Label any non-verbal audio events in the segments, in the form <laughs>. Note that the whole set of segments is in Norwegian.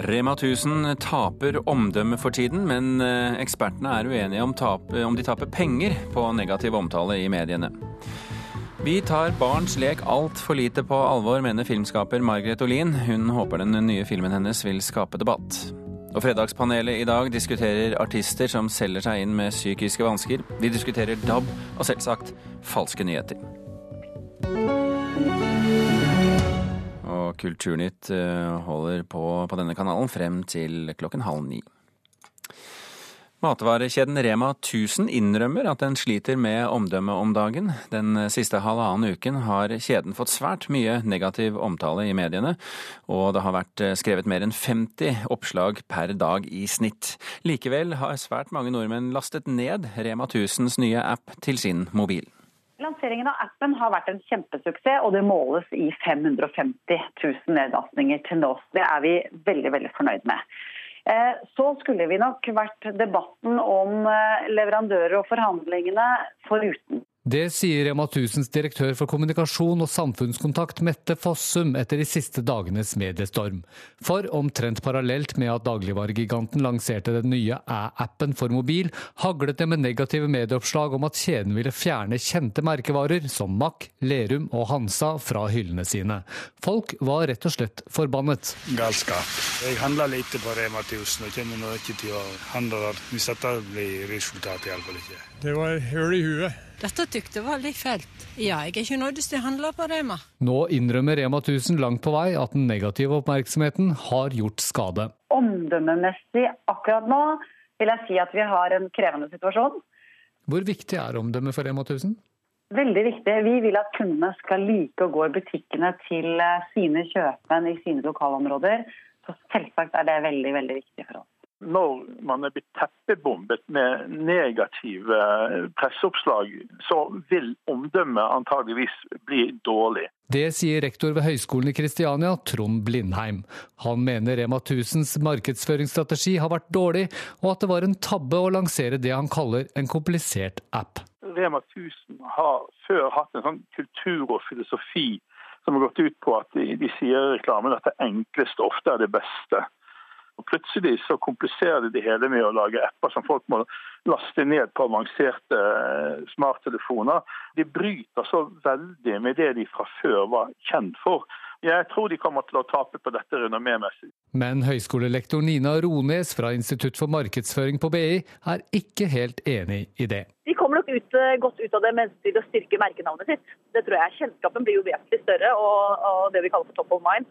Rema 1000 taper omdømme for tiden, men eh, ekspertene er uenige om, tap, om de taper penger på negativ omtale i mediene. Vi tar barns lek altfor lite på alvor, mener filmskaper Margaret Olin. Hun håper den nye filmen hennes vil skape debatt. Og Fredagspanelet i dag diskuterer artister som selger seg inn med psykiske vansker. De diskuterer DAB og selvsagt falske nyheter. Og Kulturnytt eh, holder på på denne kanalen frem til klokken halv ni. Matvarekjeden Rema 1000 innrømmer at den sliter med omdømmet om dagen. Den siste halvannen uken har kjeden fått svært mye negativ omtale i mediene, og det har vært eh, skrevet mer enn 50 oppslag per dag i snitt. Likevel har svært mange nordmenn lastet ned Rema 1000s nye app til sin mobil. Lanseringen av appen har vært en kjempesuksess, og det måles i 550 000 nedlastninger til nå. Det er vi veldig, veldig fornøyd med. Eh, så skulle vi nok vært debatten om eh, leverandører og forhandlingene foruten. Det sier Rema 1000s direktør for kommunikasjon og samfunnskontakt Mette Fossum etter de siste dagenes mediestorm. For omtrent parallelt med at dagligvaregiganten lanserte den nye Æ-appen for mobil, haglet det med negative medieoppslag om at kjeden ville fjerne kjente merkevarer som Mack, Lerum og Hansa fra hyllene sine. Folk var rett og slett forbannet. Galskap. Jeg handler lite på Rema 1000 og kommer nå ikke til å handle der hvis dette blir resultatet. Iallfall ikke. Det var høl i huet. Dette tykte jeg var litt fælt. Ja, jeg er ikke nødt til å handle på Rema. Nå innrømmer Rema 1000 langt på vei at den negative oppmerksomheten har gjort skade. Omdømmemessig akkurat nå vil jeg si at vi har en krevende situasjon. Hvor viktig er omdømmet for Rema 1000? Veldig viktig. Vi vil at kundene skal like å gå i butikkene til eh, sine kjøpmenn i sine lokalområder. Så selvsagt er det veldig, veldig viktig for oss når man er blitt teppebombet med negative presseoppslag, så vil omdømmet antageligvis bli dårlig. Det sier rektor ved Høgskolen i Kristiania, Trond Blindheim. Han mener Rema 1000s markedsføringsstrategi har vært dårlig, og at det var en tabbe å lansere det han kaller en komplisert app. Rema 1000 har før hatt en sånn kultur og filosofi som har gått ut på at de, de sier i reklamen at det enkleste ofte er det beste. Og Plutselig så kompliserer de det hele med å lage apper som folk må laste ned på avanserte eh, smarttelefoner. De bryter så veldig med det de fra før var kjent for. Jeg tror de kommer til å tape på dette renommémessig. Men høyskolelektor Nina Rones fra Institutt for markedsføring på BI er ikke helt enig i det. De kommer nok ut, eh, godt ut av det mens de vil styrke merkenavnet sitt. Det tror jeg. Kjennskapen blir jo vesentlig større, og, og det vi kaller for top of mind.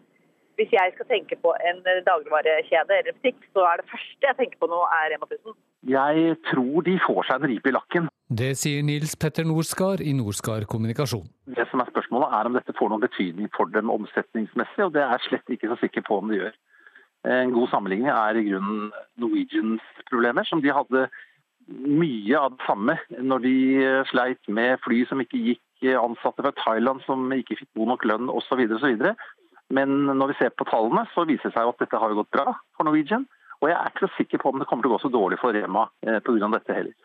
Hvis jeg skal tenke på en dagligvarekjede eller butikk, så er det første jeg tenker på nå, er Rema 1000. Jeg tror de får seg en ripe i lakken. Det sier Nils Petter Norskar i Norskar kommunikasjon. Det som er Spørsmålet er om dette får noen betydning for dem omsetningsmessig, og det er jeg slett ikke så sikker på om det gjør. En god sammenligning er i grunnen Norwegians problemer, som de hadde mye av det samme når de sleit med fly som ikke gikk, ansatte fra Thailand som ikke fikk god nok lønn osv. osv. Men når vi ser på tallene, så viser det seg at dette har gått bra for Norwegian. Og jeg er ikke så sikker på om det kommer til å gå så dårlig for Rema eh, pga. dette heller.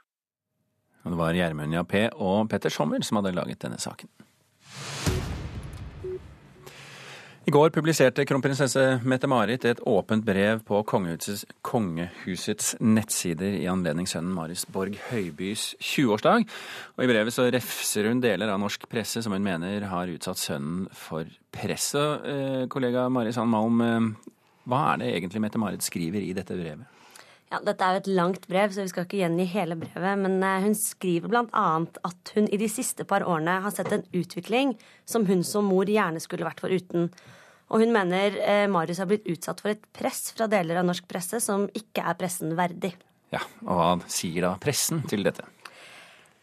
Det var Gjermund Jappé og Petter Sommer som hadde laget denne saken. I går publiserte kronprinsesse Mette-Marit et åpent brev på kongehusets, kongehusets, nettsider i anledning sønnen Maris Borg Høibys 20-årsdag. Og I brevet så refser hun deler av norsk presse som hun mener har utsatt sønnen for press. Eh, kollega Mari Sand Malm, eh, hva er det egentlig Mette-Marit skriver i dette brevet? Ja, Dette er jo et langt brev, så vi skal ikke gjengi hele brevet. Men eh, hun skriver bl.a. at hun i de siste par årene har sett en utvikling som hun som mor gjerne skulle vært foruten. Og hun mener eh, Marius har blitt utsatt for et press fra deler av norsk presse som ikke er pressen verdig. Ja, Og hva sier da pressen til dette?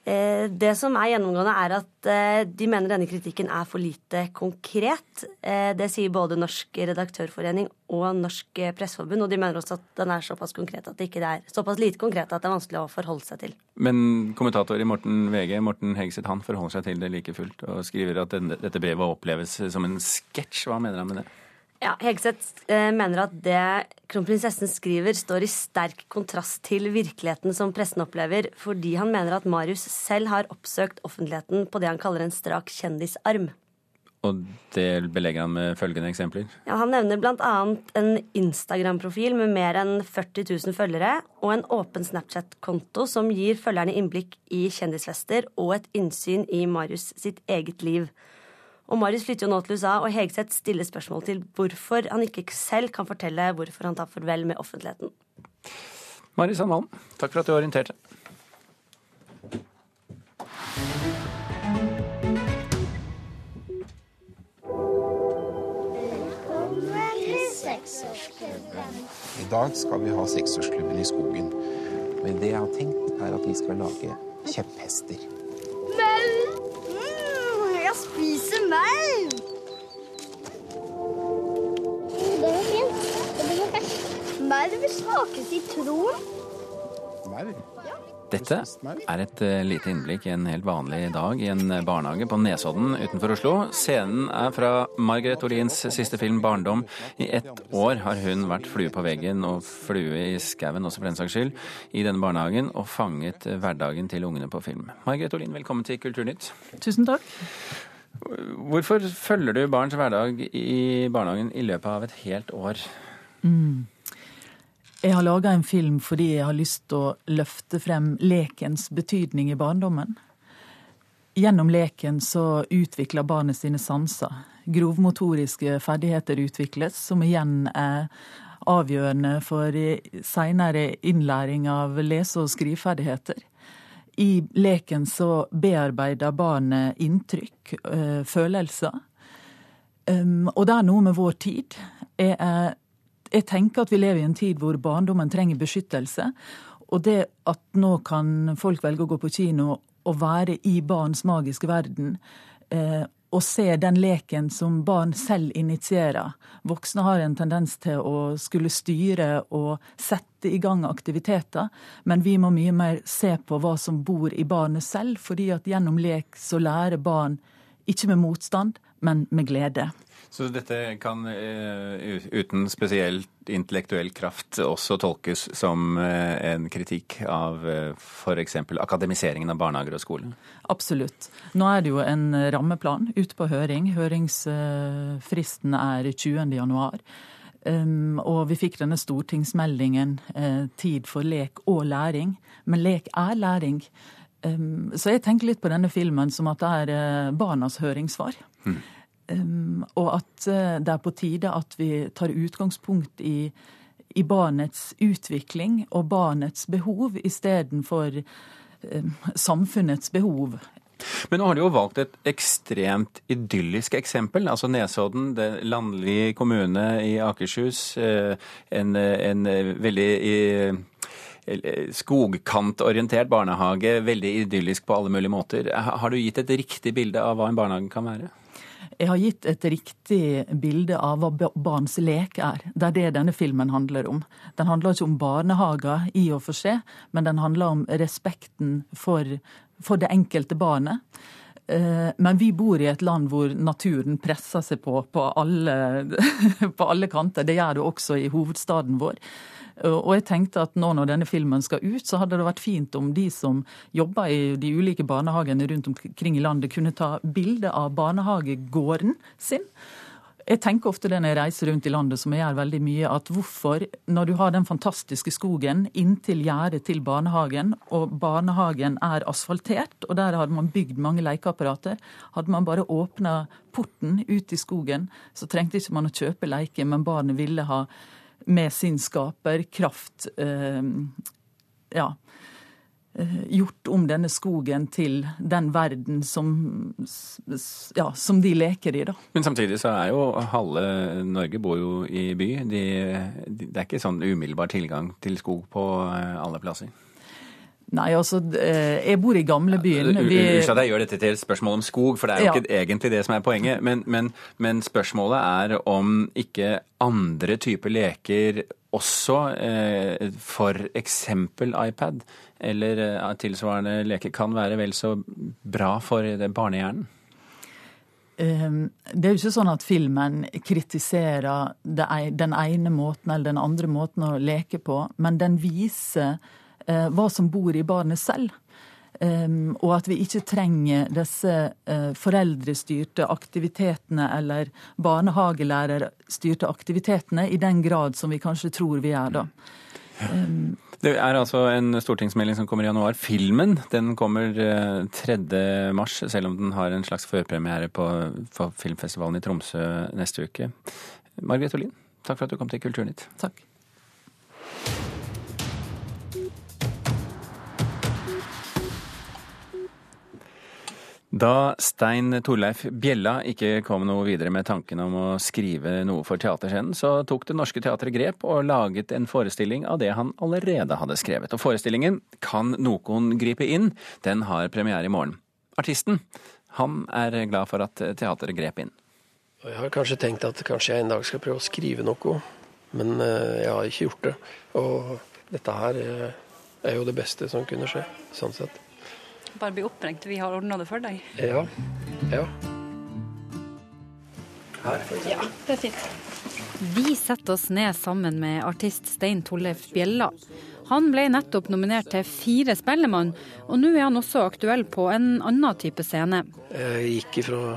Eh, det som er gjennomgående, er at eh, de mener denne kritikken er for lite konkret. Eh, det sier både Norsk redaktørforening og Norsk presseforbund. Og de mener også at den er såpass, konkret at det ikke er såpass lite konkret at det er vanskelig å forholde seg til. Men kommentator i Morten VG, Morten Hegseth, han forholder seg til det like fullt og skriver at dette brevet oppleves som en sketsj. Hva mener han med det? Ja, Hegseth eh, mener at det kronprinsessen skriver, står i sterk kontrast til virkeligheten som pressen opplever, fordi han mener at Marius selv har oppsøkt offentligheten på det han kaller en strak kjendisarm. Og det belegger han med følgende eksempler? Ja, han nevner bl.a. en Instagram-profil med mer enn 40 000 følgere, og en åpen Snapchat-konto som gir følgerne innblikk i kjendisfester og et innsyn i Marius sitt eget liv. Og Marius flytter jo nå til USA, og Hegseth stiller spørsmål til hvorfor han ikke selv kan fortelle hvorfor han tar farvel med offentligheten. Marius Sandvalen, takk for at du orienterte. I dag skal vi ha seksårsklubben i skogen. Men det jeg har tenkt, er at vi skal lage kjepphester. Spiser maur! Det var fint. Det. Maur smaker sitron. Maur? Dette er et eh, lite innblikk i en helt vanlig dag i en barnehage på Nesodden utenfor Oslo. Scenen er fra Margaret Olins siste film 'Barndom'. I ett år har hun vært flue på veggen og flue i skauen også for den saks skyld, i denne barnehagen og fanget hverdagen til ungene på film. Margaret Olin, velkommen til Kulturnytt. Tusen takk. Hvorfor følger du barns hverdag i barnehagen i løpet av et helt år? Mm. Jeg har laga en film fordi jeg har lyst til å løfte frem lekens betydning i barndommen. Gjennom leken så utvikler barnet sine sanser. Grovmotoriske ferdigheter utvikles, som igjen er avgjørende for seinere innlæring av lese- og skriveferdigheter. I leken så bearbeider barnet inntrykk, følelser. Og det er noe med vår tid. Jeg er jeg tenker at vi lever i en tid hvor barndommen trenger beskyttelse. Og det at nå kan folk velge å gå på kino og være i barns magiske verden, eh, og se den leken som barn selv initierer. Voksne har en tendens til å skulle styre og sette i gang aktiviteter, men vi må mye mer se på hva som bor i barnet selv, fordi at gjennom lek så lærer barn ikke med motstand, men med glede. Så dette kan uten spesielt intellektuell kraft også tolkes som en kritikk av f.eks. akademiseringen av barnehager og skole? Absolutt. Nå er det jo en rammeplan ute på høring. Høringsfristen er 20. januar. Um, og vi fikk denne stortingsmeldingen uh, 'Tid for lek og læring'. Men lek er læring. Um, så jeg tenker litt på denne filmen som at det er uh, barnas høringssvar. Mm. Um, og at uh, det er på tide at vi tar utgangspunkt i, i barnets utvikling og barnets behov istedenfor um, samfunnets behov. Men nå har du jo valgt et ekstremt idyllisk eksempel. Altså Nesodden, det landlige kommune i Akershus. En, en veldig skogkantorientert barnehage. Veldig idyllisk på alle mulige måter. Har du gitt et riktig bilde av hva en barnehage kan være? Jeg har gitt et riktig bilde av hva barns lek er. Det er det denne filmen handler om. Den handler ikke om barnehager i og for seg, men den handler om respekten for, for det enkelte barnet. Men vi bor i et land hvor naturen presser seg på på alle, <laughs> på alle kanter. Det gjør det også i hovedstaden vår. Og jeg tenkte at nå når denne filmen skal ut, så hadde det vært fint om de som jobber i de ulike barnehagene rundt omkring i landet, kunne ta bilde av barnehagegården sin. Jeg tenker ofte det når jeg reiser rundt i landet, som jeg gjør veldig mye, at hvorfor, når du har den fantastiske skogen inntil gjerdet til barnehagen, og barnehagen er asfaltert, og der hadde man bygd mange lekeapparater, hadde man bare åpna porten ut i skogen, så trengte ikke man å kjøpe leker, men barnet ville ha med sin skaperkraft eh, ja, gjort om denne skogen til den verden som, ja, som de leker i. da. Men samtidig så er jo halve Norge bor jo i by. De, de, det er ikke sånn umiddelbar tilgang til skog på alle plasser. Nei, altså, jeg bor i gamlebyen. Unnskyld at jeg gjør dette til et spørsmål om skog, for det er jo ja. ikke egentlig det som er poenget. Men, men, men, spørsmålet er om ikke andre typer leker også, eh, f.eks. iPad eller eh, tilsvarende leker, kan være vel så bra for barnehjernen? Det er jo ikke sånn at filmen kritiserer den ene måten eller den andre måten å leke på, men den viser hva som bor i barnet selv. Um, og at vi ikke trenger disse uh, foreldrestyrte aktivitetene eller barnehagelærerstyrte aktivitetene i den grad som vi kanskje tror vi er da. Um, det er altså en stortingsmelding som kommer i januar. Filmen den kommer 3. Eh, mars, selv om den har en slags førpremiere på, på filmfestivalen i Tromsø neste uke. Margrethe Olin, takk for at du kom til Kulturnytt. Takk. Da Stein Torleif Bjella ikke kom noe videre med tanken om å skrive noe for teaterscenen, så tok Det Norske Teatret grep og laget en forestilling av det han allerede hadde skrevet. Og forestillingen Kan noen gripe inn? Den har premiere i morgen. Artisten han er glad for at teateret grep inn. Jeg har kanskje tenkt at kanskje jeg en dag skal prøve å skrive noe, men eh, jeg har ikke gjort det. Og dette her eh, er jo det beste som kunne skje, sånn sett. Bare bli oppringt, vi har ordna det for deg. Ja. Ja. Her. Ja, det er fint. Vi setter oss ned sammen med artist Stein Tollef Bjella. Han ble nettopp nominert til fire Spellemann, og nå er han også aktuell på en annen type scene. Jeg gikk ifra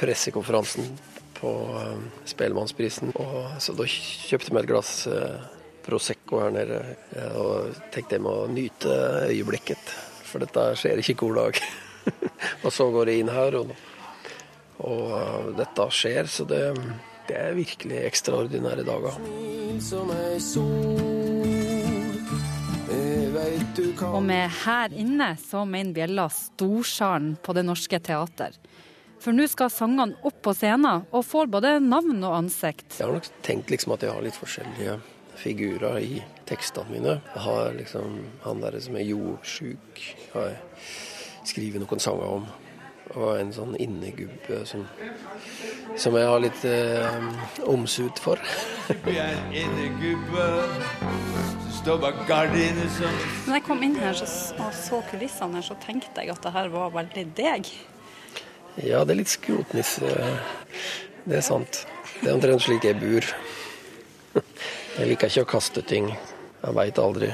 pressekonferansen på um, Spellemannsprisen, og så da kjøpte jeg meg et glass uh, Prosecco her nede og tenkte jeg må nyte øyeblikket for dette skjer ikke hver dag. <laughs> og så går jeg inn her, og, og uh, dette skjer. Så det, det, er virkelig ekstraordinære dager. Og med 'Her inne' så mener Bjella Storsalen på Det Norske Teater. For nå skal sangene opp på scenen og får både navn og ansikt. Jeg har nok tenkt liksom at jeg har litt forskjellige figurer i tekstene mine. Jeg har liksom han der som er jordsjuk, har jeg skrevet noen sanger om. Og en sånn innegubbe som, som jeg har litt eh, omsut for. <laughs> Når jeg kom inn her og så kulissene her, så tenkte jeg at det her var veldig deg. Ja, det er litt skrotnisse. Det er sant. Det er omtrent slik jeg bor. Jeg liker ikke å kaste ting. Jeg veit aldri.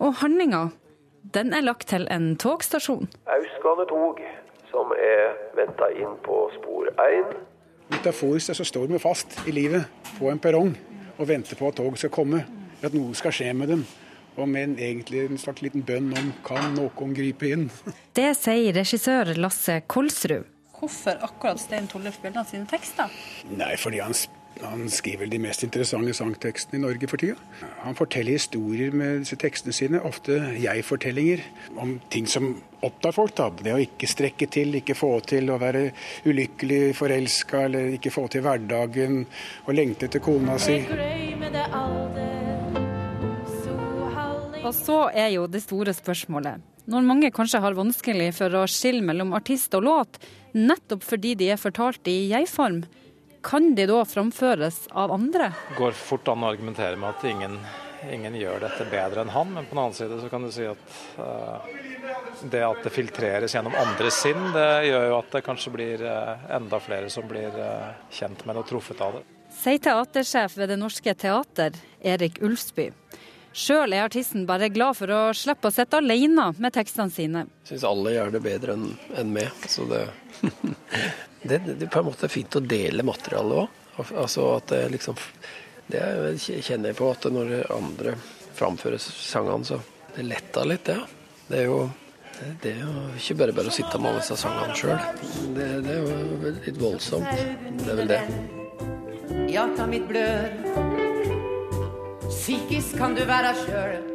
Og handlinga, den er lagt til en togstasjon. Austgående tog som er venta inn på spor 1. Metaforisk så står vi fast i livet på en perrong og venter på at tog skal komme. At noe skal skje med dem. Og med en, egentlig en slags liten bønn om kan noen gripe inn. <laughs> Det sier regissør Lasse Kolsrud. Hvorfor akkurat Stein Tollef Bjelland sine tekster? Nei, fordi han han skriver de mest interessante sangtekstene i Norge for tida. Han forteller historier med disse tekstene sine, ofte jeg-fortellinger, om ting som opptar folk. da. Det å ikke strekke til, ikke få til å være ulykkelig forelska, eller ikke få til hverdagen, og lengte etter kona si. Og så er jo det store spørsmålet. Når mange kanskje har vanskelig for å skille mellom artist og låt, nettopp fordi de er fortalt i jeg-form, kan de da framføres av andre? Det går fort an å argumentere med at ingen, ingen, gjør dette bedre enn han, men på den annen side så kan du si at uh, det at det filtreres gjennom andres sinn, det gjør jo at det kanskje blir uh, enda flere som blir uh, kjent med det og truffet av det. Sier teatersjef ved Det Norske Teater, Erik Ulfsby. Sjøl er artisten bare glad for å slippe å sitte alene med tekstene sine. Syns alle gjør det bedre enn en meg. Så det, <laughs> det, det, er på en måte fint å dele materialet òg. Altså at det liksom Det kjenner jeg på at når andre framfører sangene, så det letter litt, det. Ja. Det er jo det er jo ikke bare bare å sitte med alle disse sangene sjøl. Det, det, er jo litt voldsomt. Det er vel det. Hjarta mitt blør Psykisk kan du være sjøl.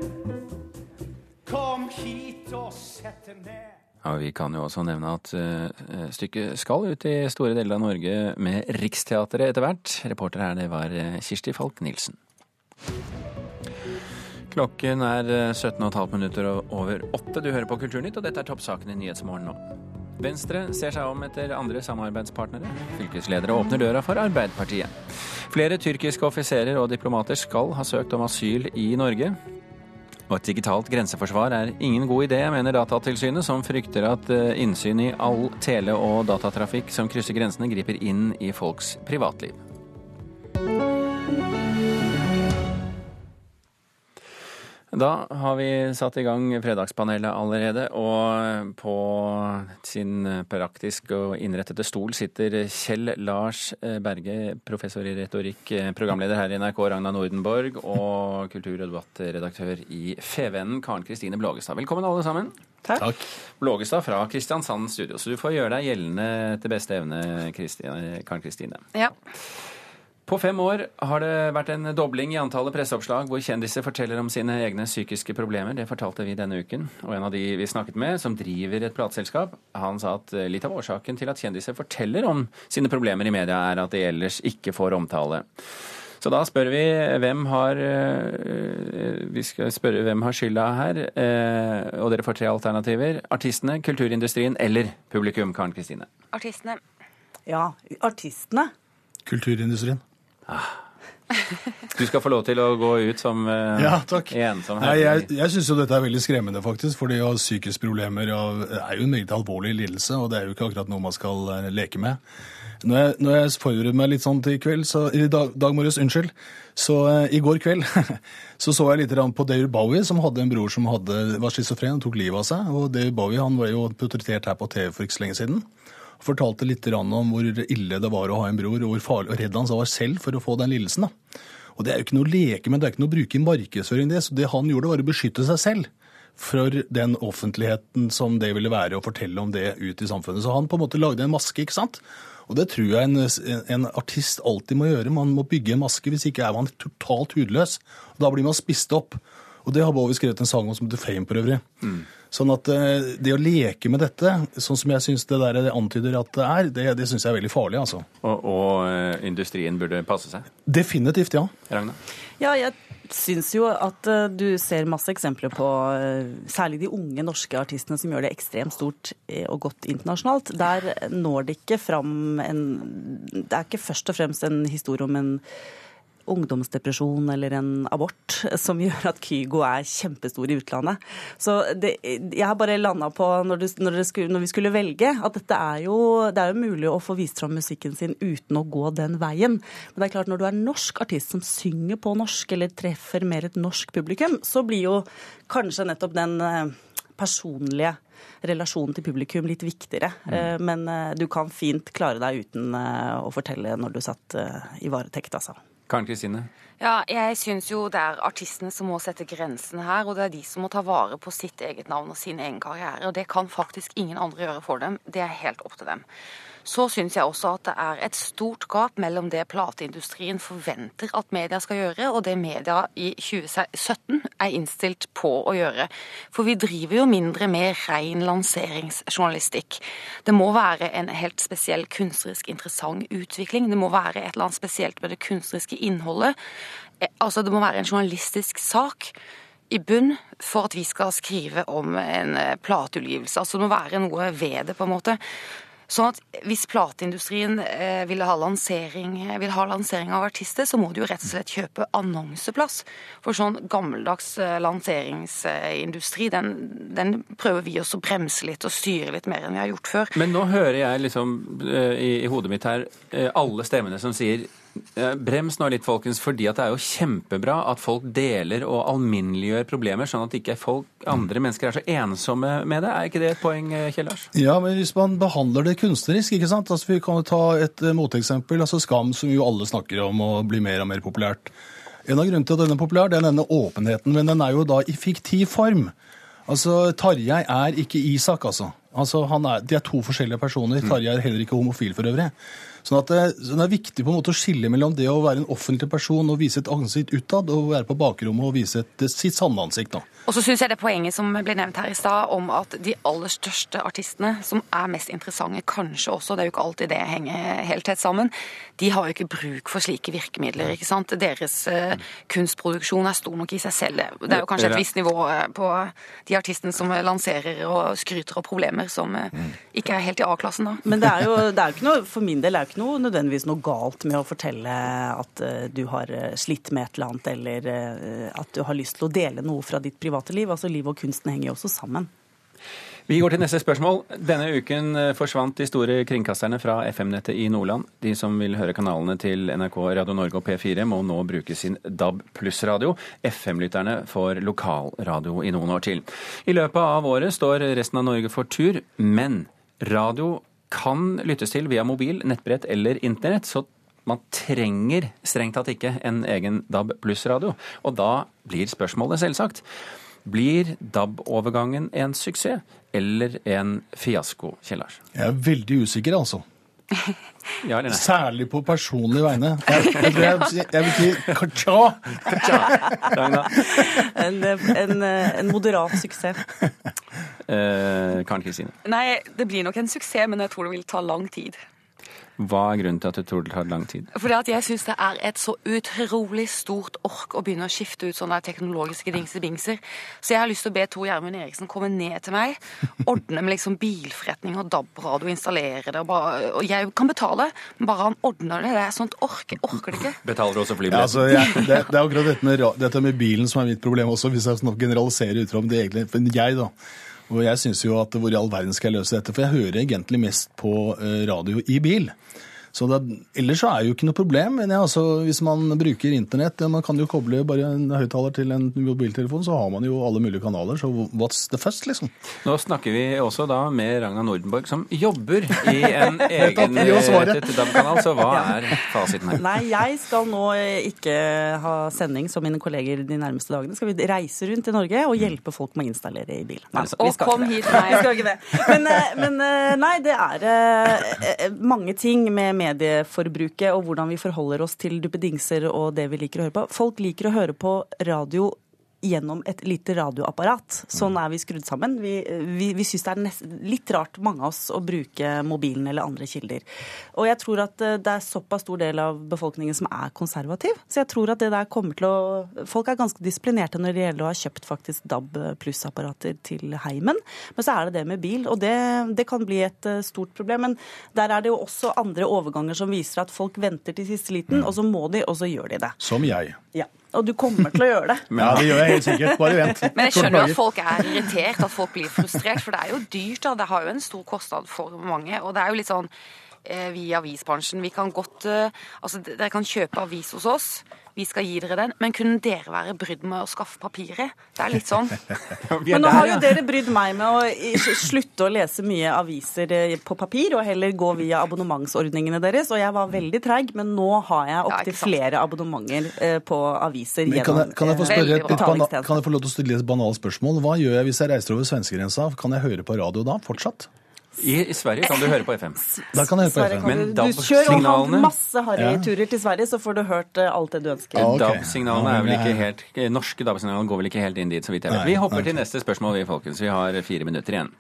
Kom hit og sett deg ned. Ja, Vi kan jo også nevne at uh, stykket skal ut i store deler av Norge med Riksteatret etter hvert. Reporter her, det var uh, Kirsti Falk Nilsen. Klokken er 17,5 minutter over åtte. Du hører på Kulturnytt, og dette er toppsakene i Nyhetsmorgen nå. Venstre ser seg om etter andre samarbeidspartnere. Fylkesledere åpner døra for Arbeiderpartiet. Flere tyrkiske offiserer og diplomater skal ha søkt om asyl i Norge. Og et digitalt grenseforsvar er ingen god idé, mener Datatilsynet, som frykter at eh, innsyn i all tele- og datatrafikk som krysser grensene, griper inn i folks privatliv. Da har vi satt i gang Fredagspanelet allerede, og på sin praktisk og innrettede stol sitter Kjell Lars Berge, professor i retorikk, programleder her i NRK, Ragna Nordenborg, og kultur- og debattredaktør i Fevennen, Karen Kristine Blågestad. Velkommen alle sammen. Takk. Blågestad fra Kristiansand studio, så du får gjøre deg gjeldende til beste evne, Karen Kristine. Ja. På fem år har det vært en dobling i antallet presseoppslag hvor kjendiser forteller om sine egne psykiske problemer. Det fortalte vi denne uken. Og en av de vi snakket med, som driver et plateselskap, han sa at litt av årsaken til at kjendiser forteller om sine problemer i media, er at de ellers ikke får omtale. Så da spør vi hvem har Vi skal spørre hvem har skylda her. Og dere får tre alternativer. Artistene, kulturindustrien eller publikum, Karen Kristine? Artistene. Ja, artistene. Kulturindustrien. Du skal få lov til å gå ut som uh, ja, takk. ensom. Nei, jeg jeg syns jo dette er veldig skremmende, faktisk. For det å ha psykiske problemer er jo en meget alvorlig lidelse, og det er jo ikke akkurat noe man skal uh, leke med. Når jeg, når jeg forbereder meg litt sånn til i kveld, så, i dag, dag morges, unnskyld, så uh, i går kveld <laughs> så så jeg litt på David Bowie, som hadde en bror som hadde, var schizofren og tok livet av seg. Og David Bowie han var jo portrettert her på TV for ikke så lenge siden fortalte litt om hvor ille det var å ha en bror, og hvor farlig og redd han var selv for å få den lidelsen. Og Det er jo ikke noe å leke med, det er ikke noe å bruke i markedsføring. Det så det han gjorde, var å beskytte seg selv for den offentligheten som det ville være å fortelle om det ut i samfunnet. Så han på en måte lagde en maske, ikke sant? Og det tror jeg en, en artist alltid må gjøre. Man må bygge en maske, hvis ikke er man totalt hudløs. Og da blir man spist opp. Og det har Bowie skrevet en sang om som heter Fame, for øvrig. Mm. Sånn at det å leke med dette, sånn som jeg syns det der det antyder at det er, det, det syns jeg er veldig farlig, altså. Og, og, industrien burde passe seg? Definitivt, ja. Ragna? Ja, jeg syns jo at du ser masse eksempler på særlig de unge norske artistene som gjør det ekstremt stort og godt internasjonalt. Der når det ikke fram en Det er ikke først og fremst en historie om en ungdomsdepresjon eller en abort som gjør at Kygo er kjempestor i utlandet. Så det, jeg har bare landa på, når, det, når, det skulle, når, vi skulle velge, at dette er jo, det er jo mulig å få vist fram musikken sin uten å gå den veien. Men det er klart, når du er norsk artist som synger på norsk, eller treffer mer et norsk publikum, så blir jo kanskje nettopp den personlige relasjonen til publikum litt viktigere. Mm. Men du kan fint klare deg uten å fortelle når du satt i varetekt, altså. Karen Kristine? Ja, jeg syns jo det er artistene som må sette grensene her, og det er de som må ta vare på sitt eget navn og sin egen karriere. Og det kan faktisk ingen andre gjøre for dem. Det er helt opp til dem. Så syns jeg også at det er et stort gap mellom det plateindustrien forventer at media skal gjøre, og det media i 2017 er innstilt på å gjøre. For vi driver jo mindre med ren lanseringsjournalistikk. Det må være en helt spesiell kunstnerisk interessant utvikling. Det må være et eller annet spesielt med det kunstneriske innholdet. Altså, det må være en journalistisk sak i bunn for at vi skal skrive om en plateutgivelse. Altså, det må være noe ved det, på en måte. Sånn at Hvis plateindustrien eh, vil, ha lansering, vil ha lansering av artister, så må de jo rett og slett kjøpe annonseplass. For sånn gammeldags lanseringsindustri, den, den prøver vi også å bremse litt og styre litt mer enn vi har gjort før. Men nå hører jeg liksom i, i hodet mitt her alle stemmene som sier Brems nå litt, folkens, fordi at det er jo kjempebra at folk deler og alminneliggjør problemer, sånn at ikke folk, andre mennesker er så ensomme med det. Er ikke det et poeng, Kjell Lars? Ja, men hvis man behandler det kunstnerisk, ikke sant. Altså, vi kan jo ta et moteksempel. altså Skam, som jo alle snakker om og blir mer og mer populært. En av grunnene til at den er populær, det er denne åpenheten, men den er jo da i fiktiv form. Altså, Tarjei er ikke Isak, altså. Altså, er, De er to forskjellige personer. Tarjei er heller ikke homofil for øvrig. Sånn at det, så det, er viktig på en måte å skille mellom det å være en offentlig person og vise et ansikt utad, og være på bakrommet og vise et, sitt sanne ansikt. da. Og så syns jeg det poenget som ble nevnt her i stad, om at de aller største artistene, som er mest interessante, kanskje også, det er jo ikke alltid det henger helt tett sammen, de har jo ikke bruk for slike virkemidler. ikke sant? Deres uh, kunstproduksjon er stor nok i seg selv. Det er jo kanskje et visst nivå på de artistene som lanserer og skryter av problemer som uh, ikke er helt i A-klassen, da. Men det er jo det er ikke noe, for min del er jo ikke noe, nødvendigvis noe galt med å fortelle at uh, du har slitt med et eller annet, eller at du har lyst til å dele noe fra ditt private liv. Altså Liv og kunsten henger jo også sammen. Vi går til neste spørsmål. Denne uken eh, forsvant de store kringkasterne fra FM-nettet i Nordland. De som vil høre kanalene til NRK, Radio Norge og P4 må nå bruke sin DAB pluss-radio. FM-lytterne får lokalradio i noen år til. I løpet av året står resten av Norge for tur, men radio kan lyttes til via mobil, nettbrett eller internett. så man trenger strengt tatt ikke en egen DAB pluss-radio. Og da blir spørsmålet selvsagt blir DAB-overgangen en suksess eller en fiasko, Kjell Lars? Jeg er veldig usikker, altså. Ja eller nei? Særlig på personlige vegne. Jeg, jeg, tror jeg, jeg vil si ka-cha. En, en, en moderat suksess. Eh, Karen Kristine, Nei, det blir nok en suksess, men jeg tror det vil ta lang tid. Hva er grunnen til at du tror det tar lang tid? Fordi at jeg syns det er et så utrolig stort ork å begynne å skifte ut sånne teknologiske dingsebingser. Så jeg har lyst til å be Tor Gjermund Eriksen komme ned til meg, ordne med liksom bilforretning og DAB-radio, installere det, og, bare, og jeg kan betale, men bare han ordner det. Det er sånt ork. Jeg orker det ikke. Betaler du også Ja, altså, jeg, det, det er akkurat dette med, dette med bilen som er mitt problem også, hvis jeg generaliserer ut fra om det egentlig Men jeg, da. Og jeg syns jo at hvor i all verden skal jeg løse dette? For jeg hører egentlig mest på eh, radio i bil. Så det, ellers så er det jo ikke noe problem. Men jeg, altså, hvis man bruker internett, man kan jo koble bare en høyttaler til en mobiltelefon, så har man jo alle mulige kanaler. Så what's the fuss, liksom? Nå snakker vi også da med Ragna Nordenborg, som jobber i en <laughs> egen DAB-kanal. Så hva er fasiten her? Nei, jeg skal nå eh, ikke ha sending som mine kolleger de nærmeste dagene. Skal vi reise rundt i Norge og hjelpe folk med å installere i bil. Nei, Og vi skal kom ikke det. hit, nei. Vi skal ikke det. Men, eh, men eh, nei, det er eh, eh, mange ting med medieforbruket og hvordan vi forholder oss til duppedingser og det vi liker å høre på. Folk liker å høre på radio gjennom et lite radioapparat. Sånn er vi skrudd sammen. Vi, vi, vi syns det er nest, litt rart, mange av oss, å bruke mobilen eller andre kilder. Og jeg tror at eh, det er såpass stor del av befolkningen som er konservativ. Så jeg tror at det der kommer til å Folk er ganske disiplinerte når det gjelder å ha kjøpt faktisk DAB pluss-apparater til heimen. Men så er det det med bil, og det, det kan bli et eh, stort problem. Men der er det jo også andre overganger som viser at folk venter til siste liten, og så må de, og så gjør de det. Som jeg. Ja. Og du kommer til å gjøre det. <laughs> Ja, det gjør jeg helt sikkert. Bare vent. Men jeg skjønner jo at folk er irritert, at folk blir frustrert. For det er jo dyrt, da. Det har jo en stor kostnad for mange. Og det er jo litt sånn eh, vi i avisbransjen, vi kan godt eh, Altså, dere kan kjøpe avis hos oss. Vi skal gi dere den. Men kunne dere være brydd med å skaffe papiret? Det er litt sånn. <laughs> Men nå har jo dere brydd meg med å slutte å lese mye aviser eh, på papir, og heller gå via abonnementsordningene deres. Og jeg var veldig treig, men nå har jeg opptil flere abonnementer eh, på aviser Men kan, jeg, kan, jeg få eh, spørre et kan jeg få lov til å stille et banalt spørsmål? Hva gjør jeg hvis jeg reiser over svenskegrensa? Kan jeg høre på radio da, fortsatt? I, I Sverige kan du høre på FM. Da kan du høre på FM. Men du, du kjør og har masse harryturer til Sverige, så får du hørt eh, alt det du ønsker. Ah, okay. DAB-signalene er vel ikke helt Norske DAB-signaler går vel ikke helt inn dit, så vidt jeg vet. Vi hopper til neste spørsmål, vi folkens. Vi har fire minutter igjen.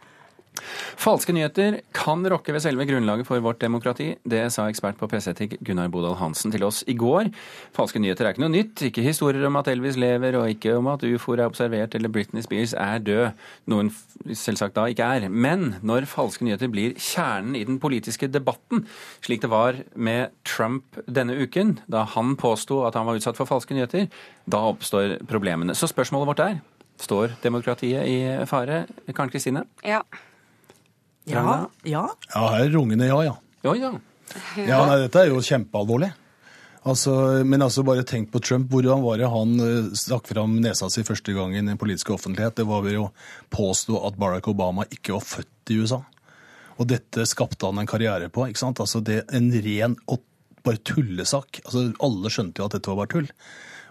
Falske nyheter kan rokke ved selve grunnlaget for vårt demokrati. Det sa ekspert på presseetikk Gunnar Bodal Hansen til oss i går. Falske nyheter er ikke noe nytt. Ikke historier om at Elvis lever, og ikke om at ufoer er observert eller Britney Spears er død. Noen selvsagt da ikke er. Men når falske nyheter blir kjernen i den politiske debatten, slik det var med Trump denne uken, da han påsto at han var utsatt for falske nyheter, da oppstår problemene. Så spørsmålet vårt er Står demokratiet i fare? Karen Kristine? Ja. Ja, ja. Ja, her er rungende ja, ja. Ja, ja. Ja, nei, dette er jo kjempealvorlig. Altså, men altså bare tenk på Trump. Hvordan var det han eh, stakk fram nesa si første gang i den politiske offentlighet? Det var ved å påstå at Barack Obama ikke var født i USA. Og dette skapte han en karriere på. ikke sant? Altså det En ren og bare tullesak. Altså Alle skjønte jo at dette var bare tull.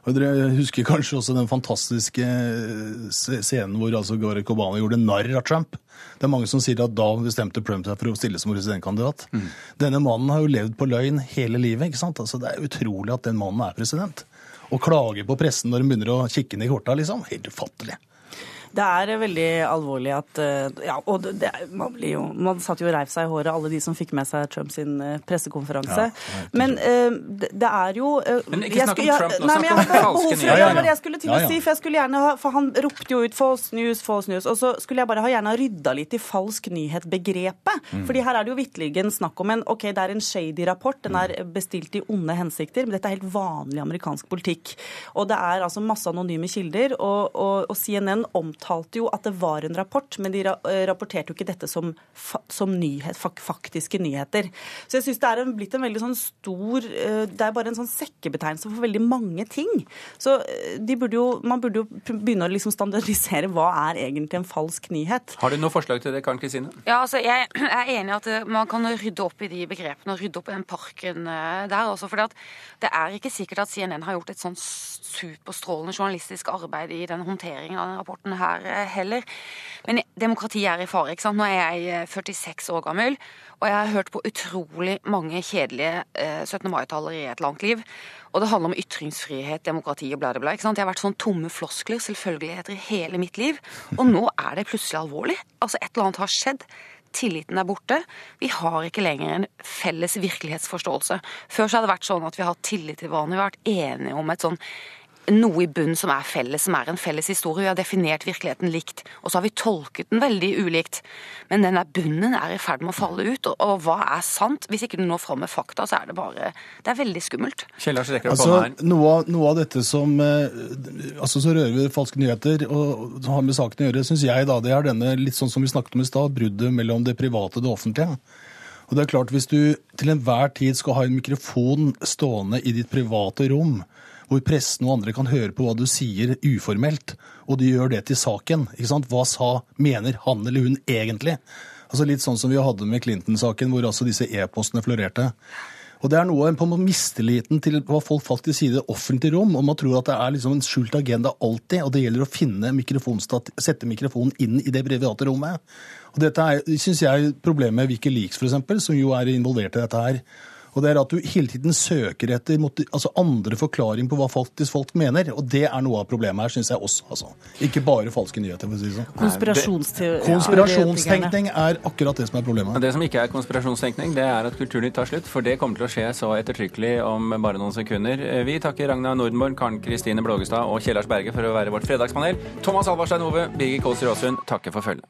Og Dere husker kanskje også den fantastiske eh, scenen hvor altså Barack Obama gjorde narr av Trump. Det er mange som sier at da bestemte Trump seg for å stille som presidentkandidat. Denne mannen har jo levd på løgn hele livet. ikke sant? Altså Det er utrolig at den mannen er president. Å klage på pressen når de begynner å kikke ned i korta, liksom. Helt ufattelig. Det er veldig alvorlig at eh, Ja, og det, man, blir jo, man satt jo og reiv seg i håret, alle de som fikk med seg Trump sin eh, pressekonferanse. Ja, men eh, det, er jo eh, Men ikke jeg snakk om skulle- Trump nå, Nei, snakk om falske nyheter. Ja, det var det jeg skulle til å si, for jeg skulle gjerne ha For han ropte jo ut 'false news', 'false news', og så skulle jeg bare ha gjerne ha rydda litt i falsk nyhet-begrepet. Mm. Fordi her er det jo vitterlig snakk om en Ok, det er en shady rapport, den er bestilt i onde hensikter, men dette er helt vanlig amerikansk politikk. Og det er altså masse anonyme kilder, og, og, og CNN omtaler omtalte jo at det var en rapport, men de rapporterte jo ikke dette som, som nyhet, faktiske nyheter. Så jeg syns det er en, blitt en veldig sånn stor Det er bare en sånn sekkebetegnelse for veldig mange ting. Så burde jo, man burde jo begynne å liksom standardisere hva er egentlig en falsk nyhet. Har du noe forslag til det, Karen Kristine? Ja, altså jeg er enig i at man kan rydde opp i de begrepene og rydde opp i den parken der også. For det er ikke sikkert at CNN har gjort et sånn superstrålende journalistisk arbeid i den håndteringen av denne rapporten her eh, heller. Men demokrati er i fare. ikke sant? Nå er jeg 46 eh, år gammel, og jeg har hørt på utrolig mange kjedelige 17. Eh, mai-taler i et langt liv. Og det handler om ytringsfrihet, demokrati og bla, bla, bla. ikke sant? Jeg har vært sånn tomme floskler, selvfølgeligheter, i hele mitt liv. Og nå er det plutselig alvorlig. Altså, et eller annet har skjedd. Tilliten er borte. Vi har ikke lenger en felles virkelighetsforståelse. Før så har det vært sånn at vi har hatt tillit til hverandre, vi har vært enige om et sånn noe i bunnen som er felles, som er en felles historie. Vi har definert virkeligheten likt, og så har vi tolket den veldig ulikt. Men denne bunnen er i ferd med å falle ut, og, hva er sant? Hvis ikke du når fram med fakta, så er det bare Det er veldig skummelt. Altså, noe, Noe, noe, av dette som eh, altså så rører vi falske nyheter og som har med saken å gjøre, syns jeg da det er denne, litt sånn som vi snakket om i stad, bruddet mellom det private og det offentlige. Og det er klart, Hvis du til enhver tid skal ha en mikrofon stående i ditt private rom, hvor pressen og andre kan høre på hva du sier uformelt, og du gjør det til saken. Ikke sant? Hva sa, mener han eller hun egentlig? Altså Litt sånn som vi hadde med Clinton-saken, hvor altså disse e-postene florerte. Og Det er noe på mistilliten til hva folk faktisk sier i det offentlige rom. og Man tror at det er liksom en skjult agenda alltid, og det gjelder å finne sette mikrofonen inn i det private rommet. Og Dette er, synes jeg, problemet med Wikileaks, f.eks., som jo er involvert i dette her. Og det er at du hele tiden søker etter altså andre forklaring på hva faktisk folk mener. Og det er noe av problemet her, syns jeg også. Altså. Ikke bare falske nyheter. for å si sånn. Konspirasjonstenkning er akkurat det som er problemet. Det som ikke er konspirasjonstenkning, det er at Kulturnytt tar slutt. For det kommer til å skje så ettertrykkelig om bare noen sekunder. Vi takker Ragna Nordenborg, Karen Kristine Blågestad og Kjellars Berge for å være vårt fredagspanel. Thomas Alvarstein Ove, Birger Kålsrud Aasund takker for følget.